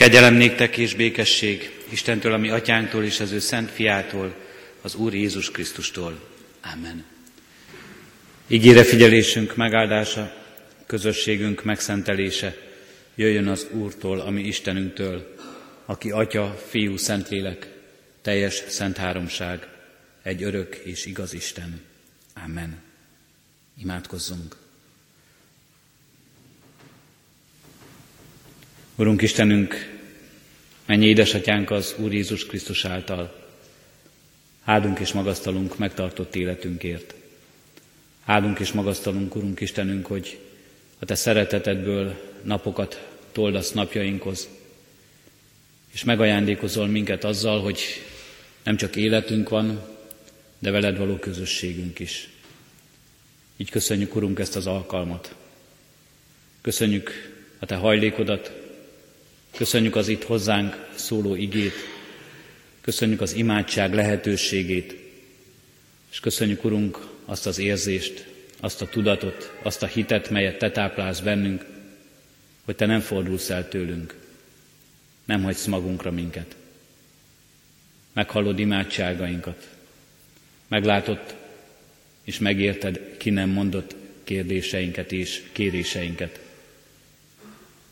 Kegyelem néktek és békesség Istentől, ami atyánktól és az ő szent fiától, az Úr Jézus Krisztustól. Amen. Ígére figyelésünk megáldása, közösségünk megszentelése jöjjön az Úrtól, ami Istenünktől, aki Atya, Fiú, Szentlélek, teljes szent háromság, egy örök és igaz Isten. Amen. Imádkozzunk. Urunk Istenünk, mennyi édesatyánk az Úr Jézus Krisztus által. Áldunk és magasztalunk megtartott életünkért. Áldunk és magasztalunk, Urunk Istenünk, hogy a Te szeretetedből napokat toldasz napjainkhoz, és megajándékozol minket azzal, hogy nem csak életünk van, de veled való közösségünk is. Így köszönjük, Urunk, ezt az alkalmat. Köszönjük a Te hajlékodat, köszönjük az itt hozzánk szóló igét, köszönjük az imádság lehetőségét, és köszönjük, Urunk, azt az érzést, azt a tudatot, azt a hitet, melyet Te táplálsz bennünk, hogy Te nem fordulsz el tőlünk, nem hagysz magunkra minket. Meghallod imádságainkat, meglátod és megérted ki nem mondott kérdéseinket és kéréseinket.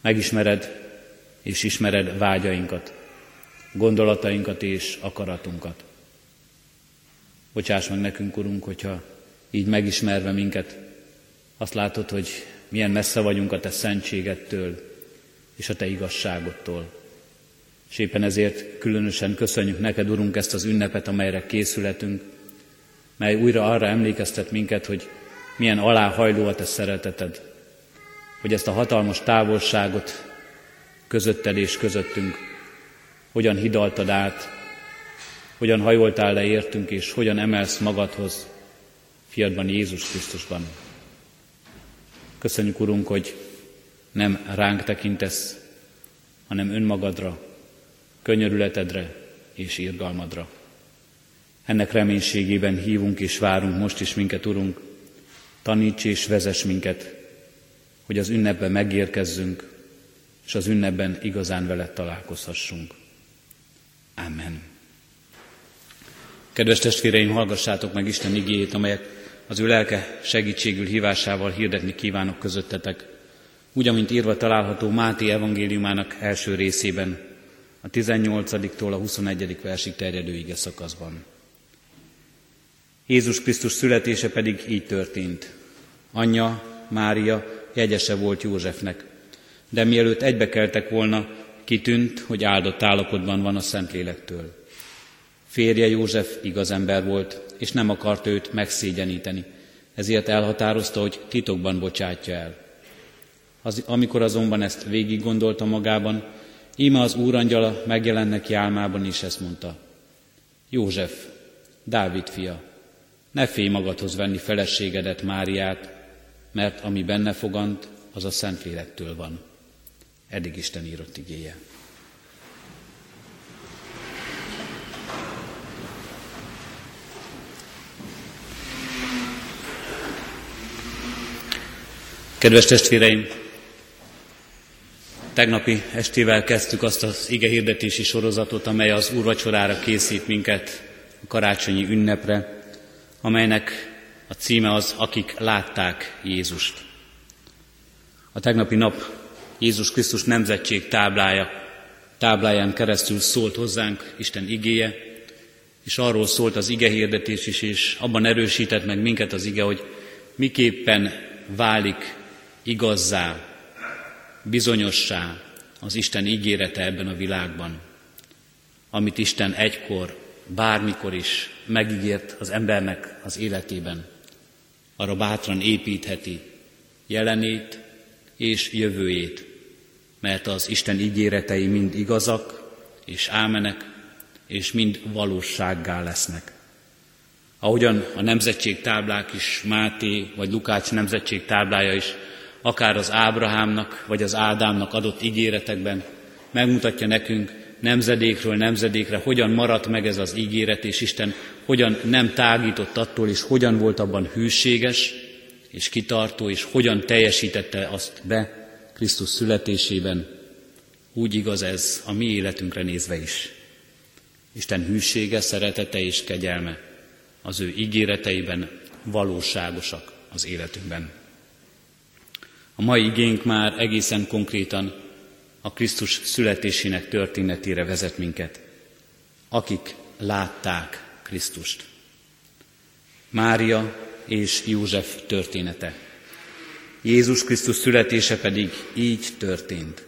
Megismered és ismered vágyainkat, gondolatainkat és akaratunkat. Bocsáss meg nekünk, Urunk, hogyha így megismerve minket, azt látod, hogy milyen messze vagyunk a Te szentségettől és a Te igazságottól. És éppen ezért különösen köszönjük neked, Urunk, ezt az ünnepet, amelyre készületünk, mely újra arra emlékeztet minket, hogy milyen aláhajló a Te szereteted, hogy ezt a hatalmas távolságot közötted és közöttünk hogyan hidaltad át, hogyan hajoltál le értünk, és hogyan emelsz magadhoz, fiadban Jézus Krisztusban. Köszönjük, Urunk, hogy nem ránk tekintesz, hanem önmagadra, könyörületedre és irgalmadra. Ennek reménységében hívunk és várunk most is minket, Urunk, taníts és vezess minket, hogy az ünnepben megérkezzünk, és az ünnepben igazán veled találkozhassunk. Amen. Kedves testvéreim, hallgassátok meg Isten igéjét, amelyet az ő lelke segítségül hívásával hirdetni kívánok közöttetek, úgy, amint írva található Máté evangéliumának első részében, a 18-tól a 21. versig terjedő ige szakaszban. Jézus Krisztus születése pedig így történt. Anyja, Mária jegyese volt Józsefnek, de mielőtt egybekeltek volna, kitűnt, hogy áldott állapotban van a Szentlélektől. Férje József igaz ember volt, és nem akart őt megszégyeníteni, ezért elhatározta, hogy titokban bocsátja el. Az, amikor azonban ezt végig gondolta magában, íme az úrangyala megjelennek álmában is ezt mondta. József, Dávid fia, ne félj magadhoz venni feleségedet Máriát, mert ami benne fogant, az a Szentlélektől van. Eddig Isten írott igéje. Kedves testvéreim, tegnapi estével kezdtük azt az ige hirdetési sorozatot, amely az úrvacsorára készít minket a karácsonyi ünnepre, amelynek a címe az, akik látták Jézust. A tegnapi nap Jézus Krisztus nemzetség táblája, tábláján keresztül szólt hozzánk Isten igéje, és arról szólt az ige hirdetés is, és abban erősített meg minket az ige, hogy miképpen válik igazzá, bizonyossá az Isten ígérete ebben a világban, amit Isten egykor, bármikor is megígért az embernek az életében. Arra bátran építheti jelenét és jövőjét, mert az Isten ígéretei mind igazak és ámenek, és mind valósággá lesznek. Ahogyan a nemzetség táblák is, Máté vagy Lukács nemzetség táblája is akár az Ábrahámnak vagy az Ádámnak adott ígéretekben megmutatja nekünk nemzedékről nemzedékre, hogyan maradt meg ez az ígéret, és Isten hogyan nem tágított attól, és hogyan volt abban hűséges és kitartó, és hogyan teljesítette azt be Krisztus születésében. Úgy igaz ez a mi életünkre nézve is. Isten hűsége, szeretete és kegyelme az ő ígéreteiben valóságosak az életünkben. A mai igénk már egészen konkrétan a Krisztus születésének történetére vezet minket, akik látták Krisztust. Mária és József története. Jézus Krisztus születése pedig így történt.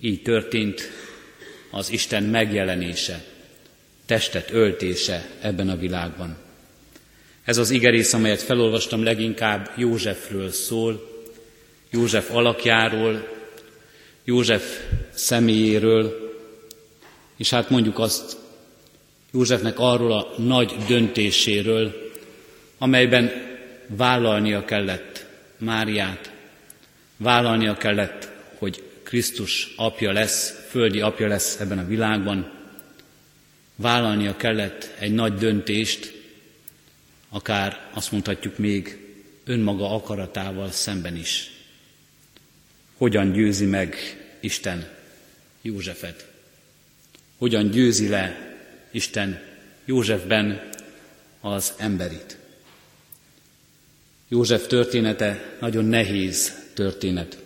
Így történt az Isten megjelenése, testet öltése ebben a világban. Ez az igerész, amelyet felolvastam, leginkább Józsefről szól, József alakjáról, József személyéről, és hát mondjuk azt Józsefnek arról a nagy döntéséről, amelyben vállalnia kellett Máriát, vállalnia kellett, hogy Krisztus apja lesz, földi apja lesz ebben a világban, vállalnia kellett egy nagy döntést, akár azt mondhatjuk még önmaga akaratával szemben is. Hogyan győzi meg Isten Józsefet? Hogyan győzi le Isten Józsefben az emberit? József története nagyon nehéz történet.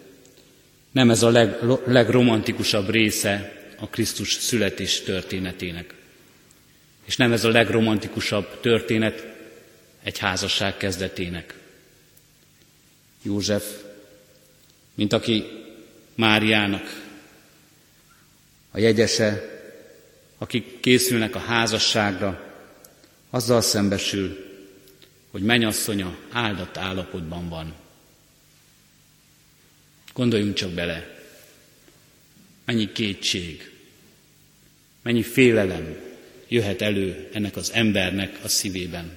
Nem ez a leg, legromantikusabb része a Krisztus születés történetének. És nem ez a legromantikusabb történet egy házasság kezdetének. József, mint aki Máriának a jegyese, akik készülnek a házasságra, azzal szembesül, hogy mennyasszonya áldott állapotban van. Gondoljunk csak bele, mennyi kétség, mennyi félelem jöhet elő ennek az embernek a szívében.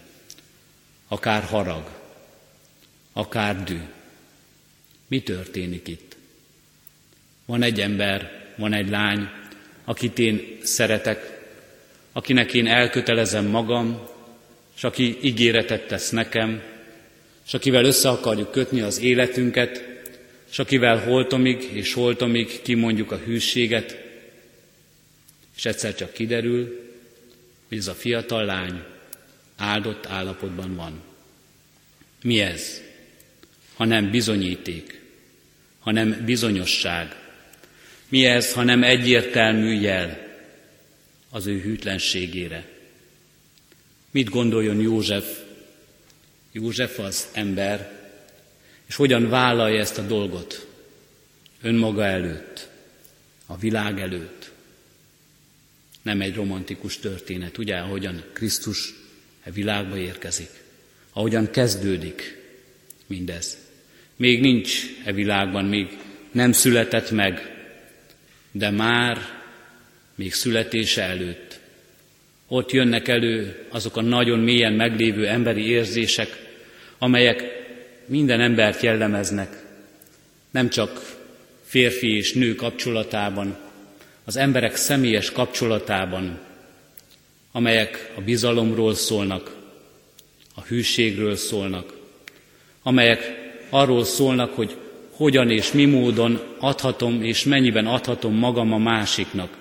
Akár harag, akár dű. Mi történik itt? Van egy ember, van egy lány, akit én szeretek, akinek én elkötelezem magam, és aki ígéretet tesz nekem, és akivel össze akarjuk kötni az életünket, és akivel holtomig és holtomig kimondjuk a hűséget, és egyszer csak kiderül, hogy ez a fiatal lány áldott állapotban van. Mi ez? Ha nem bizonyíték, hanem bizonyosság. Mi ez, ha nem egyértelmű jel az ő hűtlenségére? Mit gondoljon József? József az ember, és hogyan vállalja ezt a dolgot önmaga előtt, a világ előtt. Nem egy romantikus történet, ugye, ahogyan Krisztus e világba érkezik, ahogyan kezdődik mindez. Még nincs e világban, még nem született meg, de már még születése előtt ott jönnek elő azok a nagyon mélyen meglévő emberi érzések, amelyek minden embert jellemeznek, nem csak férfi és nő kapcsolatában, az emberek személyes kapcsolatában, amelyek a bizalomról szólnak, a hűségről szólnak, amelyek arról szólnak, hogy hogyan és mi módon adhatom és mennyiben adhatom magam a másiknak,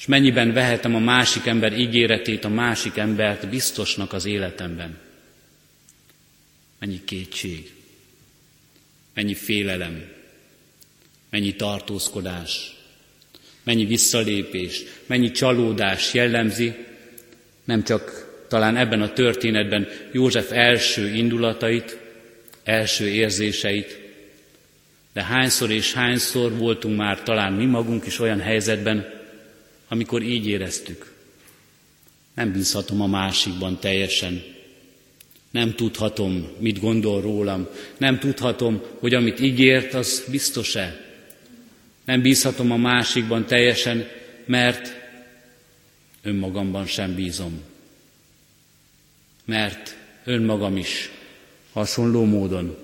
és mennyiben vehetem a másik ember ígéretét, a másik embert biztosnak az életemben. Mennyi kétség, mennyi félelem, mennyi tartózkodás, mennyi visszalépés, mennyi csalódás jellemzi, nem csak talán ebben a történetben József első indulatait, első érzéseit, de hányszor és hányszor voltunk már talán mi magunk is olyan helyzetben, amikor így éreztük. Nem bízhatom a másikban teljesen. Nem tudhatom, mit gondol rólam. Nem tudhatom, hogy amit ígért, az biztos-e. Nem bízhatom a másikban teljesen, mert önmagamban sem bízom. Mert önmagam is hasonló módon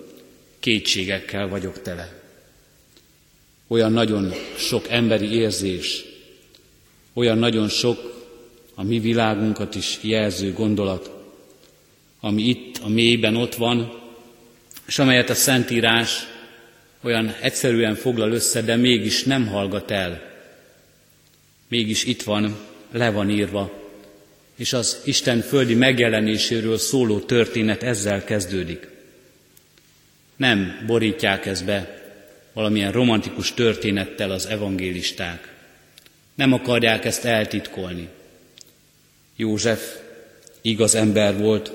kétségekkel vagyok tele. Olyan nagyon sok emberi érzés, olyan nagyon sok a mi világunkat is jelző gondolat, ami itt a mélyben ott van, és amelyet a Szentírás olyan egyszerűen foglal össze, de mégis nem hallgat el. Mégis itt van, le van írva, és az Isten földi megjelenéséről szóló történet ezzel kezdődik. Nem borítják ezt be valamilyen romantikus történettel az evangélisták. Nem akarják ezt eltitkolni. József igaz ember volt,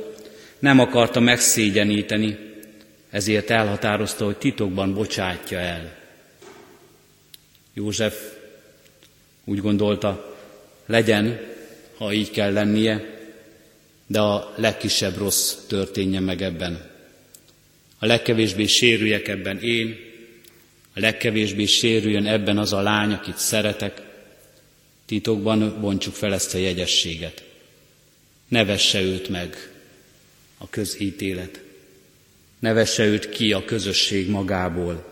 nem akarta megszégyeníteni, ezért elhatározta, hogy titokban bocsátja el. József úgy gondolta, legyen, ha így kell lennie, de a legkisebb rossz történjen meg ebben. A legkevésbé sérüljek ebben én, a legkevésbé sérüljön ebben az a lány, akit szeretek, titokban bontsuk fel ezt a jegyességet. Ne vesse őt meg a közítélet. Ne vesse őt ki a közösség magából.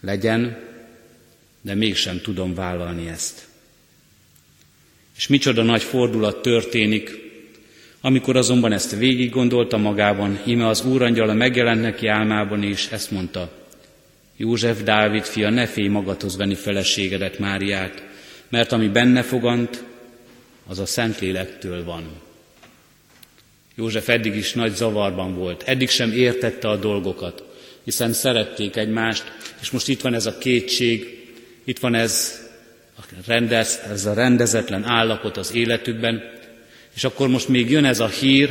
Legyen, de mégsem tudom vállalni ezt. És micsoda nagy fordulat történik, amikor azonban ezt végig gondolta magában, ime az úrangyala megjelent neki álmában, és ezt mondta, József Dávid fia, ne félj magadhoz venni feleségedet, Máriát, mert ami benne fogant, az a Szentlélektől van. József eddig is nagy zavarban volt, eddig sem értette a dolgokat, hiszen szerették egymást, és most itt van ez a kétség, itt van ez a, rendez, ez a rendezetlen állapot az életükben, és akkor most még jön ez a hír,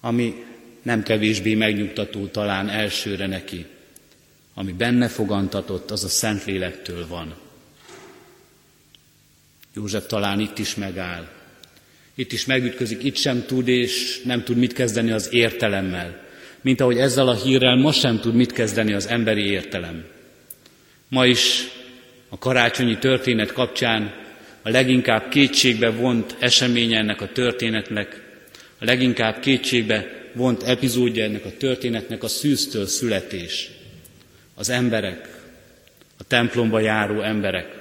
ami nem kevésbé megnyugtató talán elsőre neki. Ami benne fogantatott, az a Szentlélektől van. József talán itt is megáll. Itt is megütközik, itt sem tud, és nem tud mit kezdeni az értelemmel. Mint ahogy ezzel a hírrel ma sem tud mit kezdeni az emberi értelem. Ma is a karácsonyi történet kapcsán a leginkább kétségbe vont eseménye ennek a történetnek, a leginkább kétségbe vont epizódja ennek a történetnek a szűztől születés. Az emberek, a templomba járó emberek,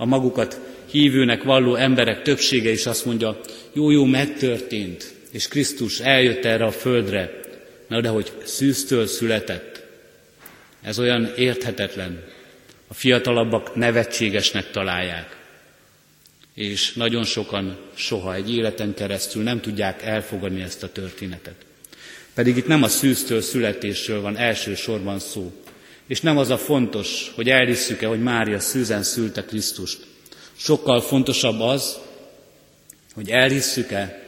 a magukat hívőnek valló emberek többsége is azt mondja, jó-jó megtörtént, és Krisztus eljött erre a földre, na de hogy szűztől született. Ez olyan érthetetlen. A fiatalabbak nevetségesnek találják. És nagyon sokan soha egy életen keresztül nem tudják elfogadni ezt a történetet. Pedig itt nem a szűztől születésről van elsősorban szó. És nem az a fontos, hogy elhisszük-e, hogy Mária szűzen szülte Krisztust, Sokkal fontosabb az, hogy elhisszük-e,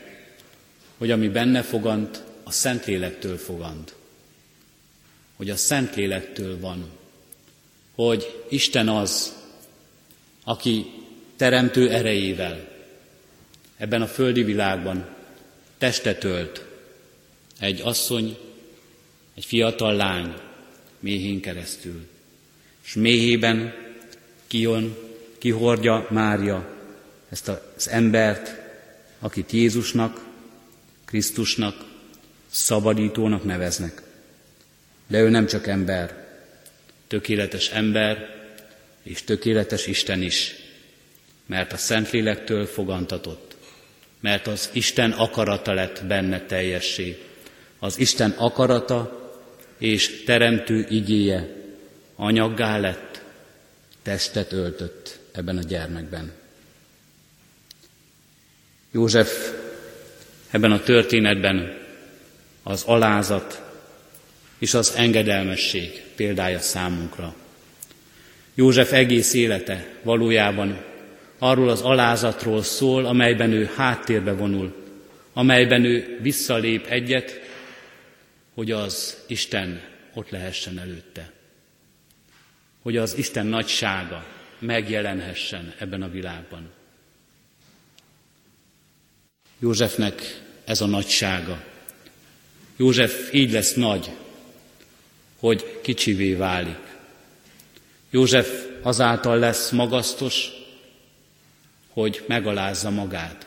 hogy ami benne fogant, a Szentlélektől fogant. Hogy a Szentlélektől van. Hogy Isten az, aki teremtő erejével ebben a földi világban testet ölt egy asszony, egy fiatal lány méhén keresztül. És méhében kijön kihordja Mária ezt az embert, akit Jézusnak, Krisztusnak, szabadítónak neveznek. De ő nem csak ember, tökéletes ember és tökéletes Isten is, mert a Szentlélektől fogantatott, mert az Isten akarata lett benne teljessé. Az Isten akarata és teremtő igéje anyaggá lett, testet öltött ebben a gyermekben. József ebben a történetben az alázat és az engedelmesség példája számunkra. József egész élete valójában arról az alázatról szól, amelyben ő háttérbe vonul, amelyben ő visszalép egyet, hogy az Isten ott lehessen előtte. Hogy az Isten nagysága, megjelenhessen ebben a világban. Józsefnek ez a nagysága. József így lesz nagy, hogy kicsivé válik. József azáltal lesz magasztos, hogy megalázza magát,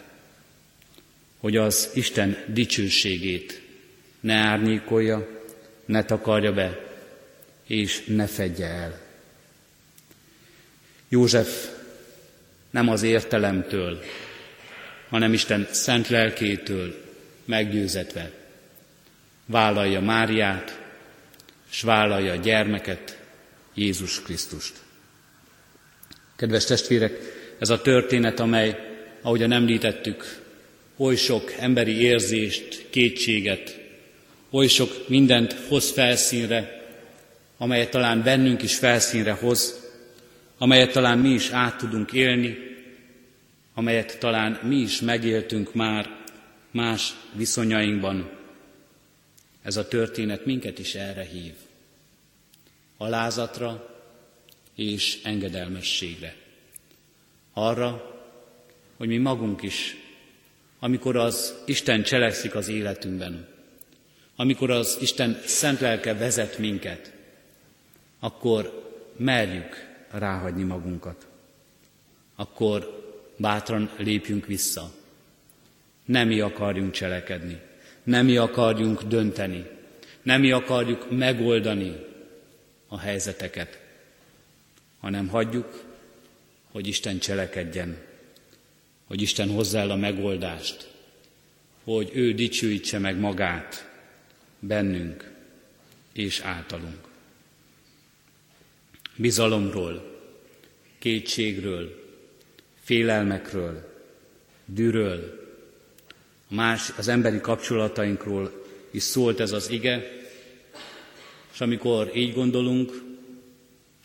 hogy az Isten dicsőségét ne árnyékolja, ne takarja be, és ne fedje el. József nem az értelemtől, hanem Isten szent lelkétől meggyőzetve vállalja Máriát, és vállalja a gyermeket, Jézus Krisztust. Kedves testvérek, ez a történet, amely, ahogyan említettük, oly sok emberi érzést, kétséget, oly sok mindent hoz felszínre, amelyet talán bennünk is felszínre hoz, amelyet talán mi is át tudunk élni, amelyet talán mi is megéltünk már más viszonyainkban. Ez a történet minket is erre hív. Alázatra és engedelmességre. Arra, hogy mi magunk is, amikor az Isten cselekszik az életünkben, amikor az Isten szent lelke vezet minket, akkor merjük ráhagyni magunkat. Akkor bátran lépjünk vissza. Nem mi akarjunk cselekedni, nem mi akarjunk dönteni, nem mi akarjuk megoldani a helyzeteket, hanem hagyjuk, hogy Isten cselekedjen, hogy Isten hozzá el a megoldást, hogy ő dicsőítse meg magát bennünk és általunk. Bizalomról, kétségről, félelmekről, dűről, más az emberi kapcsolatainkról is szólt ez az ige, és amikor így gondolunk,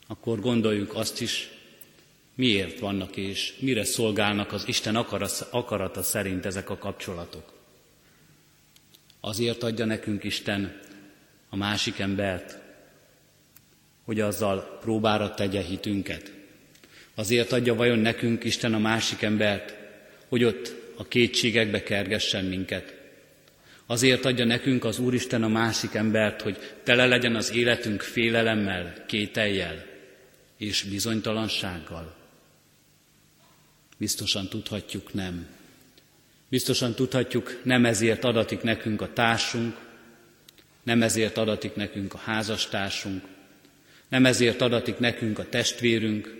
akkor gondoljuk azt is, miért vannak és mire szolgálnak az Isten akarata szerint ezek a kapcsolatok. Azért adja nekünk Isten a másik embert, hogy azzal próbára tegye hitünket. Azért adja vajon nekünk Isten a másik embert, hogy ott a kétségekbe kergessen minket. Azért adja nekünk az Úristen a másik embert, hogy tele legyen az életünk félelemmel, kételjel és bizonytalansággal. Biztosan tudhatjuk nem. Biztosan tudhatjuk, nem ezért adatik nekünk a társunk, nem ezért adatik nekünk a házastársunk, nem ezért adatik nekünk a testvérünk,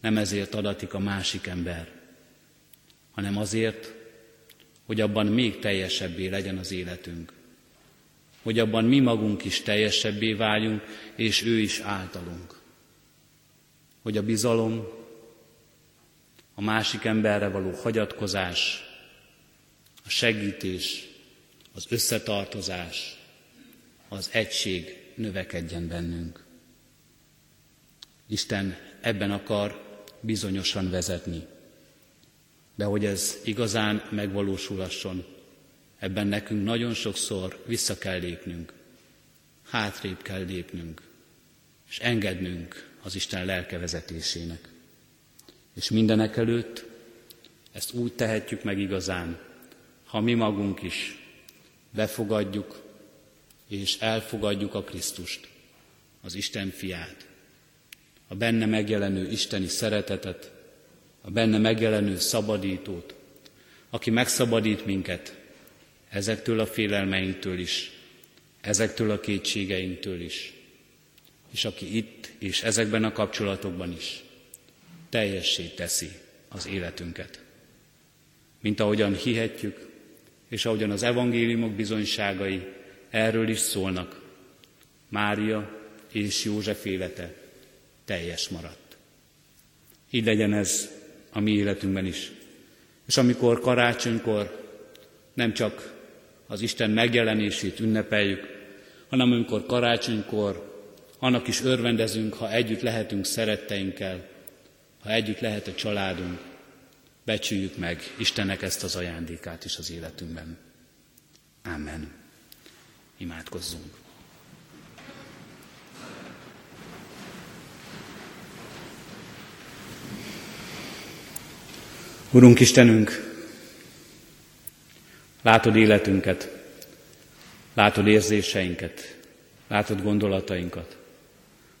nem ezért adatik a másik ember, hanem azért, hogy abban még teljesebbé legyen az életünk. Hogy abban mi magunk is teljesebbé váljunk, és ő is általunk. Hogy a bizalom, a másik emberre való hagyatkozás, a segítés, az összetartozás, az egység növekedjen bennünk. Isten ebben akar bizonyosan vezetni. De hogy ez igazán megvalósulasson, ebben nekünk nagyon sokszor vissza kell lépnünk, hátrébb kell lépnünk, és engednünk az Isten lelke vezetésének. És mindenek előtt ezt úgy tehetjük meg igazán, ha mi magunk is befogadjuk és elfogadjuk a Krisztust, az Isten fiát, a benne megjelenő isteni szeretetet, a benne megjelenő szabadítót, aki megszabadít minket ezektől a félelmeinktől is, ezektől a kétségeinktől is, és aki itt és ezekben a kapcsolatokban is teljessé teszi az életünket. Mint ahogyan hihetjük, és ahogyan az evangéliumok bizonyságai erről is szólnak, Mária és József élete teljes maradt. Így legyen ez a mi életünkben is. És amikor karácsonykor nem csak az Isten megjelenését ünnepeljük, hanem amikor karácsonykor annak is örvendezünk, ha együtt lehetünk szeretteinkkel, ha együtt lehet a családunk, becsüljük meg Istennek ezt az ajándékát is az életünkben. Amen. Imádkozzunk. Urunk Istenünk, látod életünket, látod érzéseinket, látod gondolatainkat,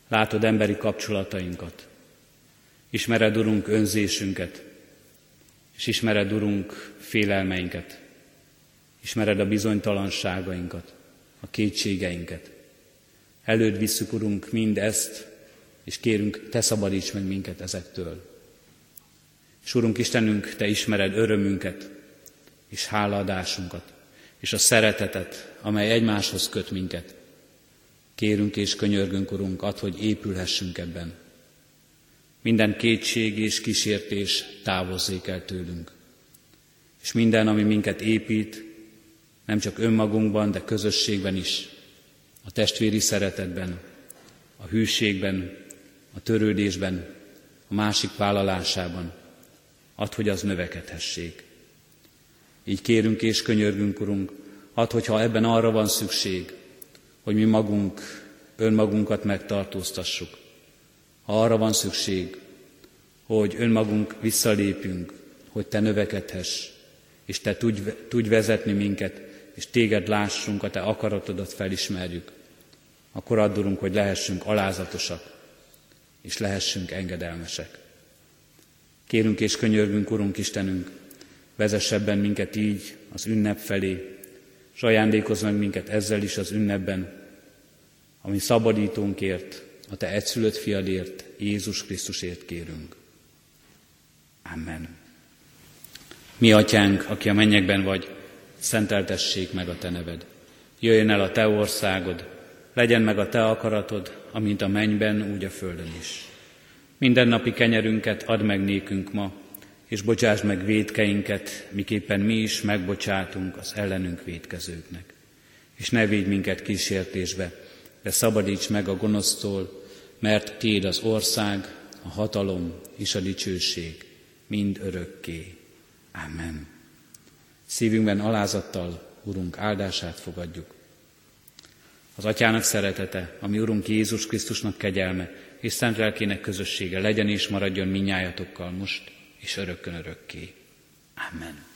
látod emberi kapcsolatainkat, ismered, Urunk, önzésünket, és ismered, Urunk, félelmeinket, ismered a bizonytalanságainkat, a kétségeinket. Előd visszük, Urunk, mind ezt, és kérünk, Te szabadíts meg minket ezektől. És Urunk Istenünk, Te ismered örömünket, és hálaadásunkat, és a szeretetet, amely egymáshoz köt minket. Kérünk és könyörgünk, Urunk, ad, hogy épülhessünk ebben. Minden kétség és kísértés távozzék el tőlünk. És minden, ami minket épít, nem csak önmagunkban, de közösségben is, a testvéri szeretetben, a hűségben, a törődésben, a másik vállalásában, ad, hogy az növekedhessék. Így kérünk és könyörgünk, Urunk, add, hogyha ebben arra van szükség, hogy mi magunk, önmagunkat megtartóztassuk. Arra van szükség, hogy önmagunk visszalépünk, hogy Te növekedhess, és Te tudj, tudj vezetni minket, és Téged lássunk, a Te akaratodat felismerjük, akkor addurunk, hogy lehessünk alázatosak, és lehessünk engedelmesek. Kérünk és könyörgünk, Urunk Istenünk, vezessebben minket így az ünnep felé, és ajándékozz meg minket ezzel is az ünnepben, ami szabadítónkért, a Te egyszülött fiadért, Jézus Krisztusért kérünk. Amen. Mi atyánk, aki a mennyekben vagy, szenteltessék meg a Te neved. Jöjjön el a Te országod, legyen meg a Te akaratod, amint a mennyben, úgy a földön is. Minden napi kenyerünket add meg nékünk ma, és bocsáss meg védkeinket, miképpen mi is megbocsátunk az ellenünk védkezőknek. És ne védj minket kísértésbe, de szabadíts meg a gonosztól, mert Tiéd az ország, a hatalom és a dicsőség mind örökké. Amen. Szívünkben alázattal Urunk áldását fogadjuk. Az Atyának szeretete, ami Urunk Jézus Krisztusnak kegyelme, és szent lelkének közössége legyen és maradjon minnyájatokkal most és örökkön örökké. Amen.